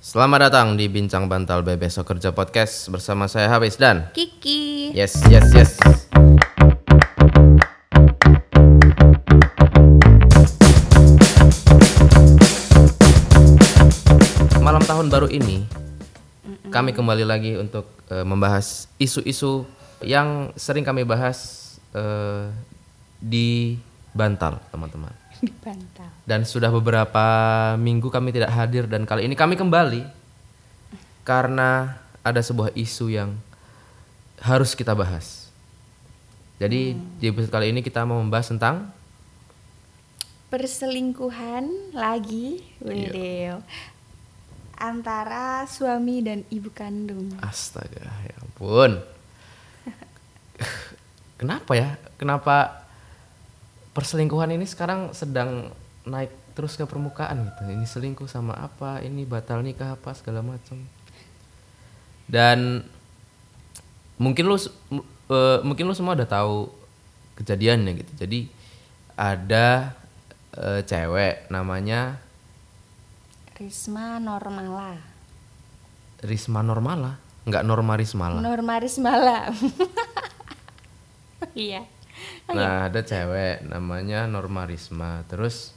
Selamat datang di Bincang Bantal Bebesok Kerja Podcast bersama saya Habis dan Kiki. Yes, yes, yes. Malam tahun baru ini kami kembali lagi untuk eh, membahas isu-isu yang sering kami bahas eh, di Bantal, teman-teman. Dibantah. Dan sudah beberapa minggu kami tidak hadir dan kali ini kami kembali karena ada sebuah isu yang harus kita bahas. Jadi di episode kali ini kita mau membahas tentang Perselingkuhan lagi, Iya. Wideo. Antara suami dan ibu kandung. astaga ya ampun. Kenapa ya? Kenapa perselingkuhan ini sekarang sedang naik terus ke permukaan gitu. Ini selingkuh sama apa? Ini batal nikah apa segala macam. Dan mungkin lu eh, mungkin lu semua udah tahu kejadiannya gitu. Jadi ada eh, cewek namanya Risma Normala. Risma Normala, nggak Norma Rismala. Norma Rismala. iya. Oh, iya. Nah, ada cewek namanya Norma Risma. Terus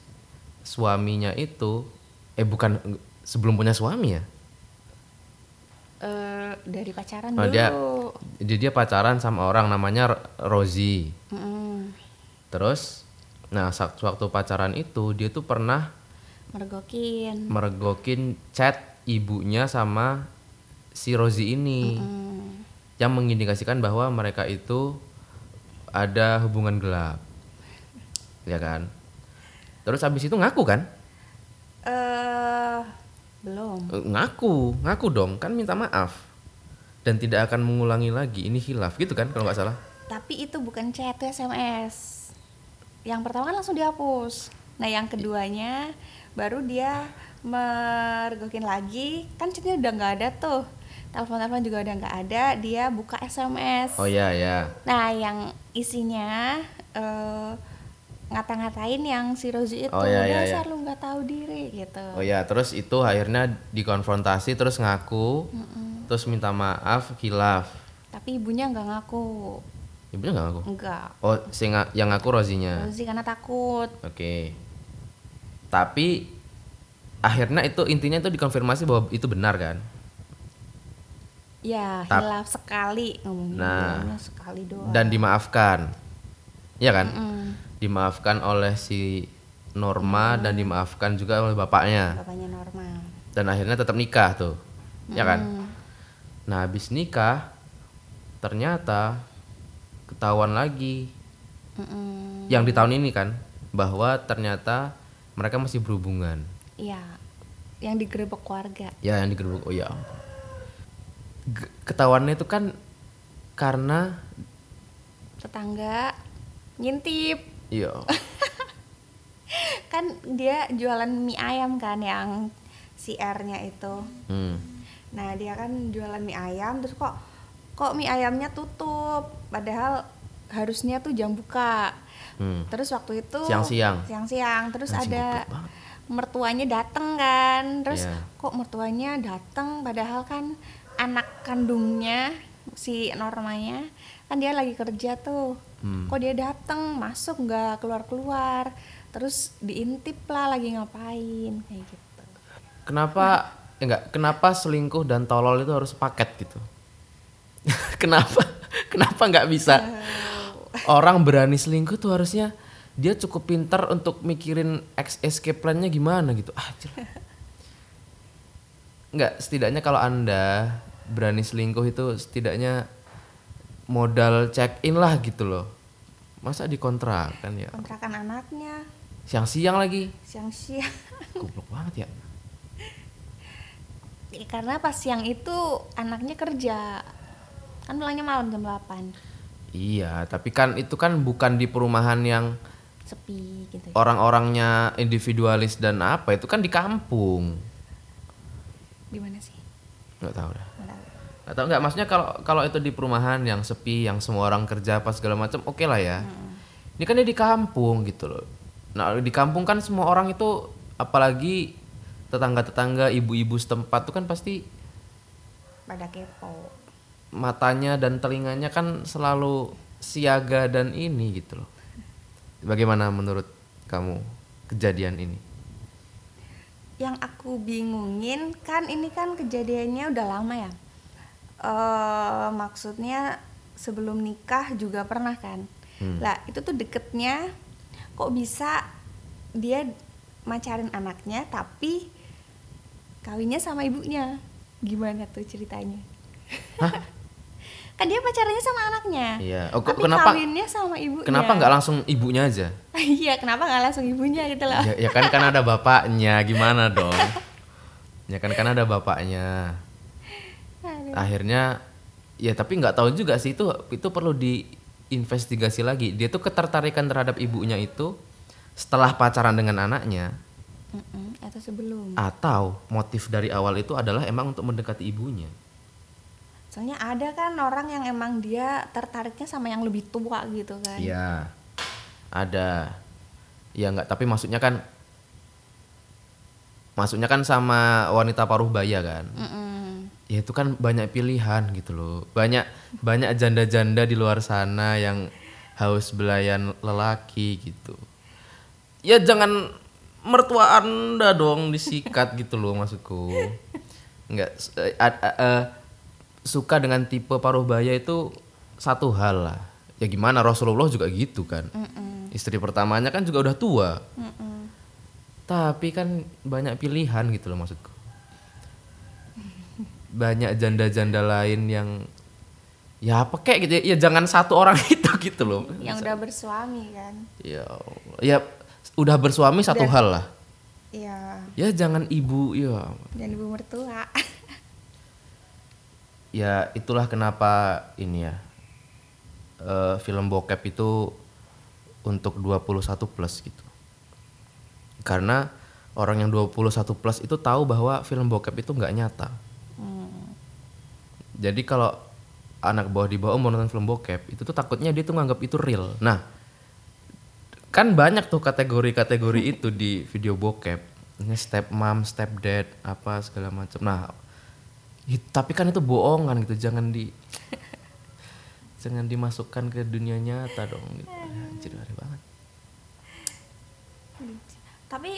suaminya itu eh bukan sebelum punya suami ya. Eh, dari pacaran Oh, dulu. dia dia dia pacaran sama orang namanya Rozi. Mm-mm. Terus nah saat waktu pacaran itu dia tuh pernah Mergokin. meregokin chat ibunya sama si Rozi ini Mm. yang mengindikasikan bahwa mereka itu ada hubungan gelap. Ya kan? Terus habis itu ngaku kan? Eh, belum. Eh, ngaku ngaku dong kan minta maaf dan tidak akan mengulangi lagi ini hilaf gitu kan kalau nggak salah Tapi itu bukan chat, itu SMS. Yang pertama kan langsung dihapus. Nah, yang keduanya baru dia mergokin lagi. Kan chatnya udah nggak ada tuh. Telepon-telepon juga udah nggak ada. Dia buka SMS. oh ya ya Nah, yang isinya eh, ngata-ngatain yang si Rozi itu Oh, iya, iya, dasar lu nggak tahu diri gitu. oh ya terus itu akhirnya dikonfrontasi terus ngaku terus minta maaf hilaf Tapi ibunya nggak ngaku. ibunya nggak ngaku Enggak. oh si nga- yang ngaku Rozinya Rozi karena takut. oke tapi akhirnya itu intinya itu dikonfirmasi bahwa itu benar kan Ya, hilaf sekali ngomongnya Nah, sekali doang. dan dimaafkan. Ya kan? Mm, dimaafkan oleh si Norma dan dimaafkan juga oleh bapaknya. Bapaknya normal. dan akhirnya tetap nikah tuh. Ya kan? Mm, nah habis nikah ternyata ketahuan lagi. Mm-mm. yang di tahun ini kan bahwa ternyata mereka masih berhubungan. Iya, yang digerebek warga. ya yang digerebek oh ya ketahuannya itu kan karena Tetangga ngintip. iya Kan dia jualan mie ayam kan yang si R-nya itu. hmm. Nah, dia kan jualan mie ayam terus kok kok mie ayamnya tutup padahal harusnya tuh jam buka. Hmm. Terus waktu itu Siang-siang. Siang-siang terus Anjing, ada mertuanya dateng kan. Terus Iya. kok mertuanya dateng padahal kan anak kandungnya si Normanya kan dia lagi kerja tuh. Hmm. Kok dia dateng masuk nggak keluar-keluar. Terus diintip lah lagi ngapain kayak gitu. kenapa eh, enggak kenapa selingkuh dan tolol itu harus paket gitu kenapa kenapa nggak bisa orang berani selingkuh tuh harusnya dia cukup pintar untuk mikirin ex- escape plan-nya gimana gitu ah nggak setidaknya kalau anda berani selingkuh itu setidaknya modal check in lah gitu loh masa dikontrakan ya Kontrakan anaknya siang-siang lagi siang-siang. goblok banget ya Ya, karena pas siang itu anaknya kerja. Kan pulangnya malam jam 8. Iya, tapi kan itu kan bukan di perumahan yang Sepi gitu. orang-orangnya individualis dan apa, itu kan di kampung. Di mana sih? Nggak tahu dah. Nggak tahu. Nggak maksudnya kalau kalau itu di perumahan yang sepi, yang semua orang kerja apa segala macam, oke lah ya. Ini kan dia di kampung gitu loh. Nah, di kampung kan semua orang itu apalagi tetangga-tetangga ibu-ibu setempat tuh kan pasti pada kepo matanya dan telinganya kan selalu siaga dan ini gitu loh. Bagaimana menurut kamu kejadian ini? yang aku bingungin kan ini kan kejadiannya udah lama ya eh maksudnya sebelum nikah juga pernah kan Hmm. lah itu tuh deketnya kok bisa dia macarin anaknya tapi kawinnya sama ibunya gimana tuh ceritanya kan dia pacarannya sama anaknya Iya. Oh, kok- tapi kenapa- kawinnya sama ibunya Kenapa nggak langsung ibunya aja? iya kenapa nggak langsung ibunya gitu loh Ya, ya kan kan ada bapaknya, gimana dong? Ya kan kan ada bapaknya. Akhirnya ya tapi nggak tahu juga sih itu itu perlu diinvestigasi lagi. Dia tuh ketertarikan terhadap ibunya itu setelah pacaran dengan anaknya Mm-mm, atau sebelum atau motif dari awal itu adalah emang untuk mendekati ibunya. Soalnya ada kan orang yang emang dia tertariknya sama yang lebih tua gitu kan. Iya. Ada. Ya nggak, tapi maksudnya kan maksudnya kan sama wanita paruh baya kan. Mm-mm. Ya itu kan banyak pilihan gitu loh. Banyak banyak janda-janda di luar sana yang haus belayan lelaki gitu. Ya jangan mertua Anda dong disikat gitu loh maksudku. Enggak eh, a- a- eh, suka dengan tipe paruh baya itu satu hal lah. Ya gimana Rasulullah juga gitu kan. Mm-mm. Istri pertamanya kan juga udah tua. Mm-mm. Tapi kan banyak pilihan gitu loh maksudku. Banyak janda-janda lain yang ya apa kayak gitu ya, ya jangan satu orang itu gitu loh. Yang udah bersuami kan. Ya, ya udah bersuami satu Dan- hal lah. Iya. Ya jangan ibu ya. Dan ibu mertua. Ya itulah kenapa ini ya. eh, film bokep itu untuk 21 plus gitu. Karena orang yang 21 plus itu tahu bahwa film bokep itu nggak nyata. Hmm. Jadi kalau anak bawah di bawah mau nonton film bokep itu tuh takutnya dia tuh nganggap itu real. Nah, kan banyak tuh kategori-kategori itu di video bokep. Ini step mom, step dad, apa segala macam. Nah, tapi kan itu bohongan gitu. Jangan di jangan dimasukkan ke dunia nyata dong gitu. Anjir, aneh banget. Tapi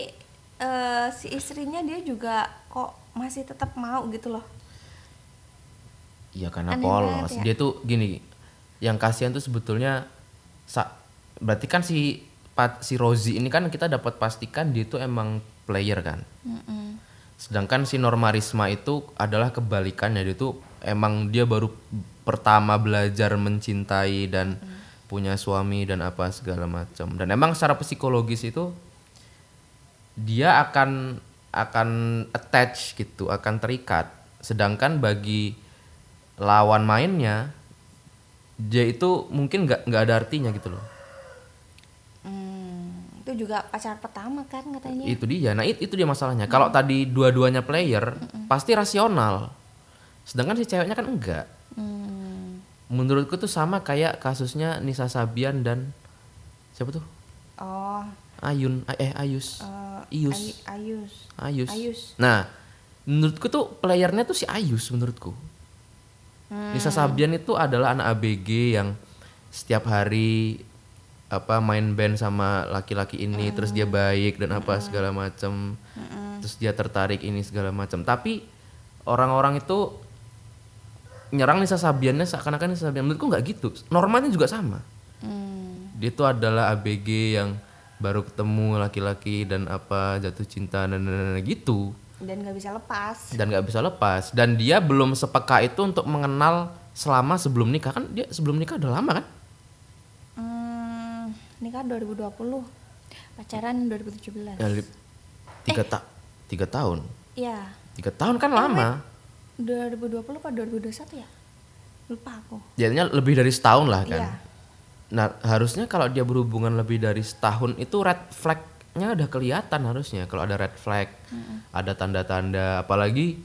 eh, si istrinya dia juga kok masih tetap mau gitu loh. Iya karena Aneh polos. ya. Dia tuh gini, yang kasihan tuh sebetulnya sa- berarti kan si Pat- si Rozi ini kan kita dapat pastikan dia tuh emang player kan. Mm-mm. Sedangkan si Norma Risma itu adalah kebalikannya dia tuh emang dia baru pertama belajar mencintai dan punya suami dan apa segala macam. Dan emang secara psikologis itu dia akan akan attach gitu, akan terikat. Sedangkan bagi lawan mainnya dia itu mungkin nggak nggak ada artinya gitu loh. Hmm, itu juga pacar pertama kan katanya. Itu dia. Nah, it- itu dia masalahnya. Kalau tadi dua-duanya player, pasti rasional. Sedangkan si ceweknya kan enggak. Hmm. Menurutku tuh sama kayak kasusnya Nisa Sabian dan siapa tuh? Oh, Ayun, eh Ayus. eh, Ius. Ay- Ayus. Ayus. Ayus. Nah, menurutku tuh playernya tuh si Ayus menurutku. Hmm. Nisa Sabian itu adalah anak ABG yang setiap hari apa main band sama laki-laki ini terus dia baik dan apa segala macam terus dia tertarik ini segala macam tapi orang-orang itu nyerang Nisa Sabiannya seakan-akan Nisa Sabian. Menurutku nggak gitu. Normanya juga sama. Hmm. dia itu adalah ABG yang baru ketemu laki-laki dan apa jatuh cinta dan, dan, dan gitu Dan nggak bisa lepas. dan nggak bisa lepas dan dia belum sepeka itu untuk mengenal selama sebelum nikah kan dia sebelum nikah udah lama kan Hmm, nikah 2020. Pacaran 2017. ya, li- tiga ta tiga tahun Iya. tiga tahun kan lama 2020 apa 2021 ya? Lupa aku. jadinya lebih dari setahun lah kan Iya. nah harusnya kalau dia berhubungan lebih dari setahun itu red flagnya udah kelihatan harusnya kalau ada red flag ada tanda-tanda apalagi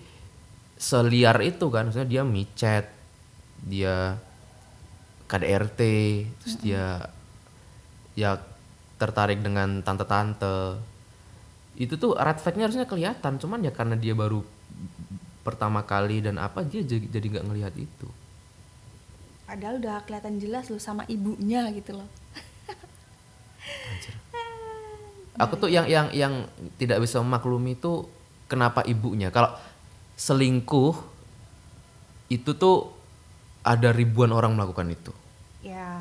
seliar itu kan maksudnya dia micet dia KDRT terus dia ya tertarik dengan tante-tante. Itu tuh red flagnya harusnya kelihatan cuman ya karena dia baru pertama kali dan apa dia jadi jadi nggak ngelihat itu. Padahal udah kelihatan jelas loh sama ibunya gitu loh. Aku tuh yang yang yang tidak bisa memaklumi itu kenapa ibunya kalau selingkuh itu tuh ada ribuan orang melakukan itu Ya.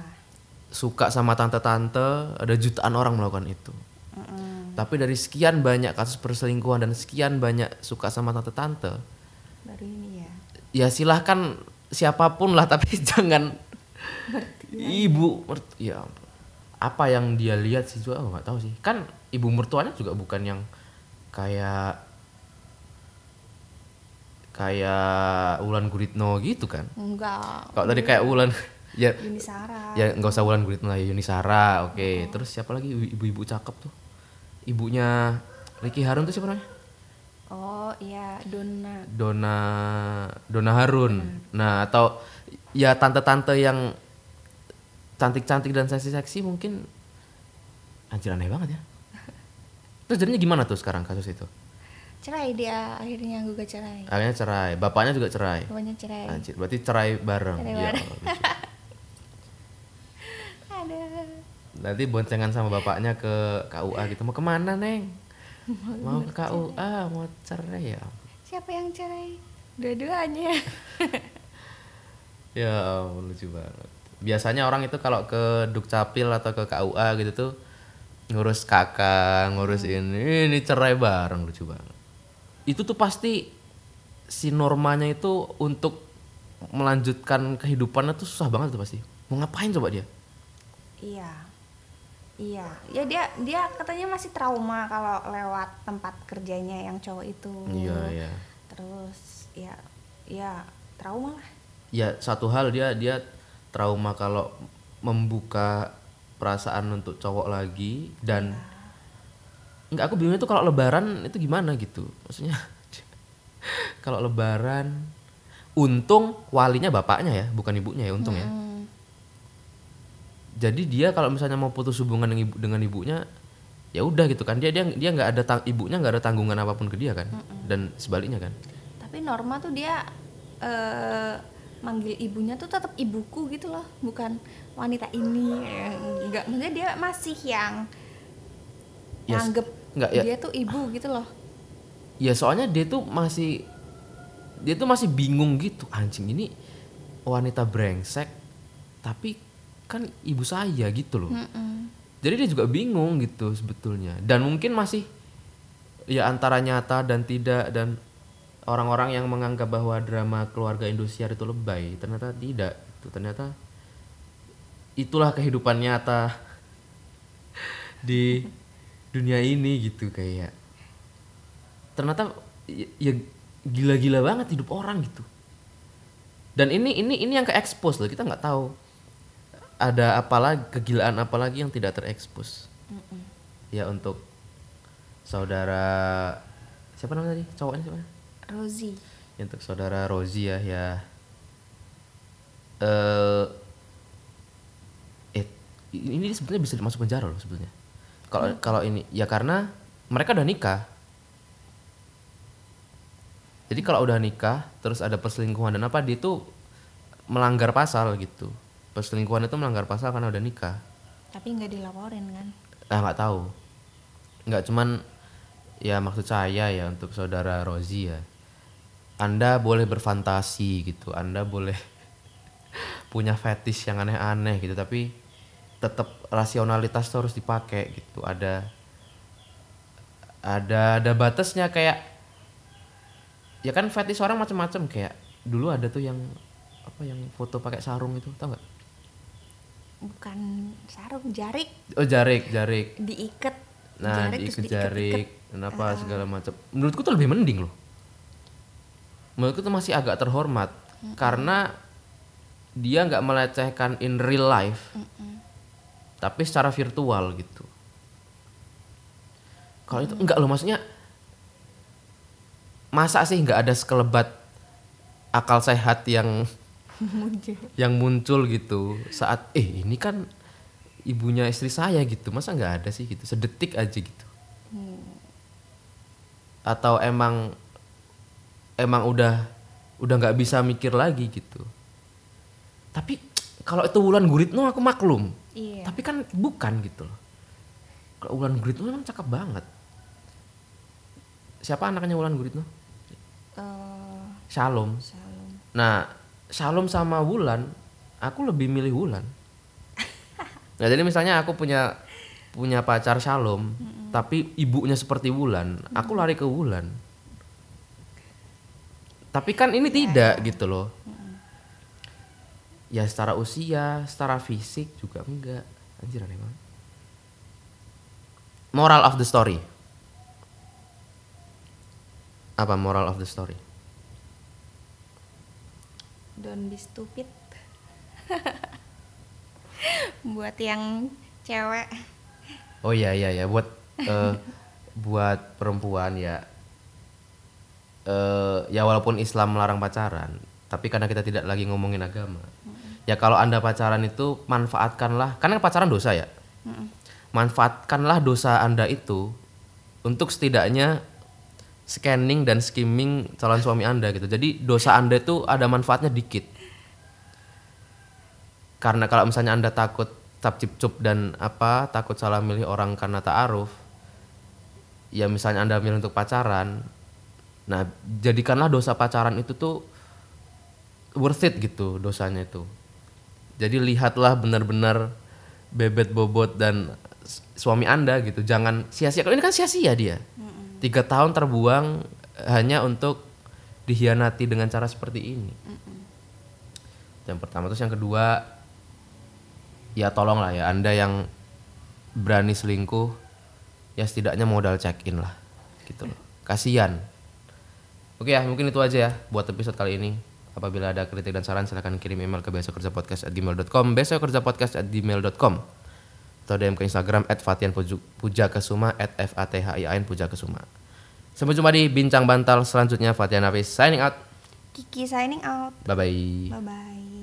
suka sama tante-tante ada jutaan orang melakukan itu mm-mm. tapi dari sekian banyak kasus perselingkuhan dan sekian banyak suka sama tante-tante Baru ini ya. ya silahkan siapa pun lah tapi jangan ibu mert- ya ampun. apa yang dia lihat sih juga aku nggak tahu sih kan ibu mertuanya juga bukan yang kayak kayak Wulan Guritno gitu kan Enggak. kalau tadi kayak Wulan ya Yuni Sarah. ya nggak usah Wulan Guritno lah ya Yuni Sara oke terus siapa lagi ibu-ibu cakep tuh ibunya Ricky Harun tuh siapa namanya Oh iya, Donna. Dona Dona Harun. Nah, atau ya tante-tante yang cantik-cantik dan seksi-seksi mungkin anjir aneh banget ya. Terus jadinya gimana tuh sekarang kasus itu? Cerai dia akhirnya gugat cerai. Akhirnya cerai, bapaknya juga cerai. Bapaknya cerai. Anjir, berarti cerai bareng. Cerai Ya bareng. Allah, lucu. Ada. Nanti boncengan sama bapaknya ke KUA gitu. Mau ke mana, Neng? Mau ke KUA, mau cerai ya. Siapa yang cerai? Dua-duanya. Ya lucu banget. Biasanya orang itu kalau ke Dukcapil atau ke KUA gitu tuh ngurus kakak, ngurus ini, ini cerai bareng lucu banget. Itu tuh pasti si normanya itu untuk melanjutkan kehidupannya tuh susah banget tuh pasti. Mau ngapain coba dia? Iya. Iya. Ya dia dia katanya masih trauma kalau lewat tempat kerjanya yang cowok itu. Iya, iya. Terus ya ya trauma lah. Ya satu hal dia dia trauma kalau membuka perasaan untuk cowok lagi dan nggak aku bingungnya tuh kalau lebaran itu gimana gitu. Maksudnya kalau lebaran untung walinya bapaknya ya bukan ibunya ya untung ya. Hmm. jadi dia kalau misalnya mau putus hubungan dengan, ibu, dengan ibunya ya udah gitu kan. Dia dia dia nggak ada tang- ibunya nggak ada tanggungan apa pun ke dia kan dan sebaliknya kan. Tapi Norma tuh dia eh manggil ibunya tuh tetap ibuku gitu loh, bukan wanita ini. Enggak, maksudnya dia masih yang Yes. nganggep Nggak, ya. dia tuh ibu gitu loh. ya soalnya dia tuh masih dia tuh masih bingung gitu anjing ini wanita brengsek tapi kan ibu saya gitu loh Mm-mm. jadi dia juga bingung gitu sebetulnya dan mungkin masih ya antara nyata dan tidak dan orang-orang yang menganggap bahwa drama keluarga Indosiar itu lebay ternyata tidak. Itu ternyata itulah kehidupan nyata di dunia ini gitu kayak. Ternyata ya, ya gila-gila banget hidup orang gitu. Dan ini ini ini yang ke expose loh kita nggak tahu ada apalagi kegilaan apalagi yang tidak terekspos Mm-mm. ya untuk saudara siapa namanya tadi? Cowoknya siapa Rosie. Ya, untuk saudara Rozi ya ya. Eh ini sebetulnya bisa masuk penjara loh sebetulnya. Kalau kalau ini ya karena mereka udah nikah. Jadi kalau udah nikah terus ada perselingkuhan dan apa dia itu melanggar pasal gitu. Perselingkuhan itu melanggar pasal karena udah nikah. Tapi nggak dilaporin kan? ah nggak tahu. Nggak cuman ya maksud saya ya untuk saudara Rozi ya anda boleh berfantasi gitu anda boleh punya fetish yang aneh-aneh gitu tapi tetap rasionalitas tuh harus dipakai gitu ada ada ada batasnya kayak ya kan fetish orang macam-macam kayak dulu ada tuh yang apa yang foto pakai sarung itu tau nggak Bukan sarung, jarik oh jarik jarik diikat. Nah, jarik diikat-ikat. jarik, kenapa segala macam. Menurutku tuh lebih mending loh. Menurutku tuh masih agak terhormat karena dia nggak melecehkan in real life, Mm-mm. tapi secara virtual gitu. Kalau itu enggak loh, maksudnya masa sih nggak ada sekelebat akal sehat yang Muncul. yang muncul gitu saat eh ini kan ibunya istri saya gitu masa nggak ada sih gitu sedetik aja gitu atau emang emang udah udah nggak bisa mikir lagi gitu tapi kalau itu Wulan Guritno aku maklum Iya. tapi kan bukan gitu loh kalau Wulan Guritno memang cakep banget siapa anaknya Wulan Guritno Eh, Shalom Shalom. Nah, Shalom sama Wulan, aku lebih milih Wulan. Nah, jadi misalnya aku punya punya pacar Shalom, tapi ibunya seperti Wulan, aku lari ke Wulan. Tapi kan ini tidak gitu loh. Ya secara usia, secara fisik juga enggak. Anjir aneh banget. Moral of the story. Apa moral of the story? Don't be stupid. Buat yang cewek. Oh iya iya ya buat eh, buat perempuan ya eh ya walaupun Islam melarang pacaran, tapi karena kita tidak lagi ngomongin agama. Ya kalau Anda pacaran itu manfaatkanlah karena pacaran dosa ya. Manfaatkanlah dosa Anda itu untuk setidaknya scanning dan skimming calon suami Anda gitu. Jadi dosa Anda itu ada manfaatnya dikit. Karena kalau misalnya Anda takut tap cip cup dan apa takut salah milih orang karena ta'aruf ya misalnya anda milih untuk pacaran nah jadikanlah dosa pacaran itu tuh worth it gitu dosanya itu. Jadi lihatlah benar-benar bebet bobot dan suami anda gitu. Jangan sia-sia. Kalau ini kan sia-sia dia. Tiga tahun terbuang hanya untuk dihianati dengan cara seperti ini. Yang pertama. Terus yang kedua ya tolonglah ya anda yang berani selingkuh ya setidaknya modal check in lah gitu. Loh kasihan oke ya mungkin itu aja ya buat episode kali ini. Apabila ada kritik dan saran silahkan kirim email ke besokkerjapodcast@gmail.com besokkerjapodcast@gmail.com atau DM ke Instagram at Fatian Puja Kesuma at F A T H I A N Puja Kesuma sampai jumpa di bincang bantal selanjutnya. Fatian Hafiz signing out. Kiki signing out. bye bye Bye bye.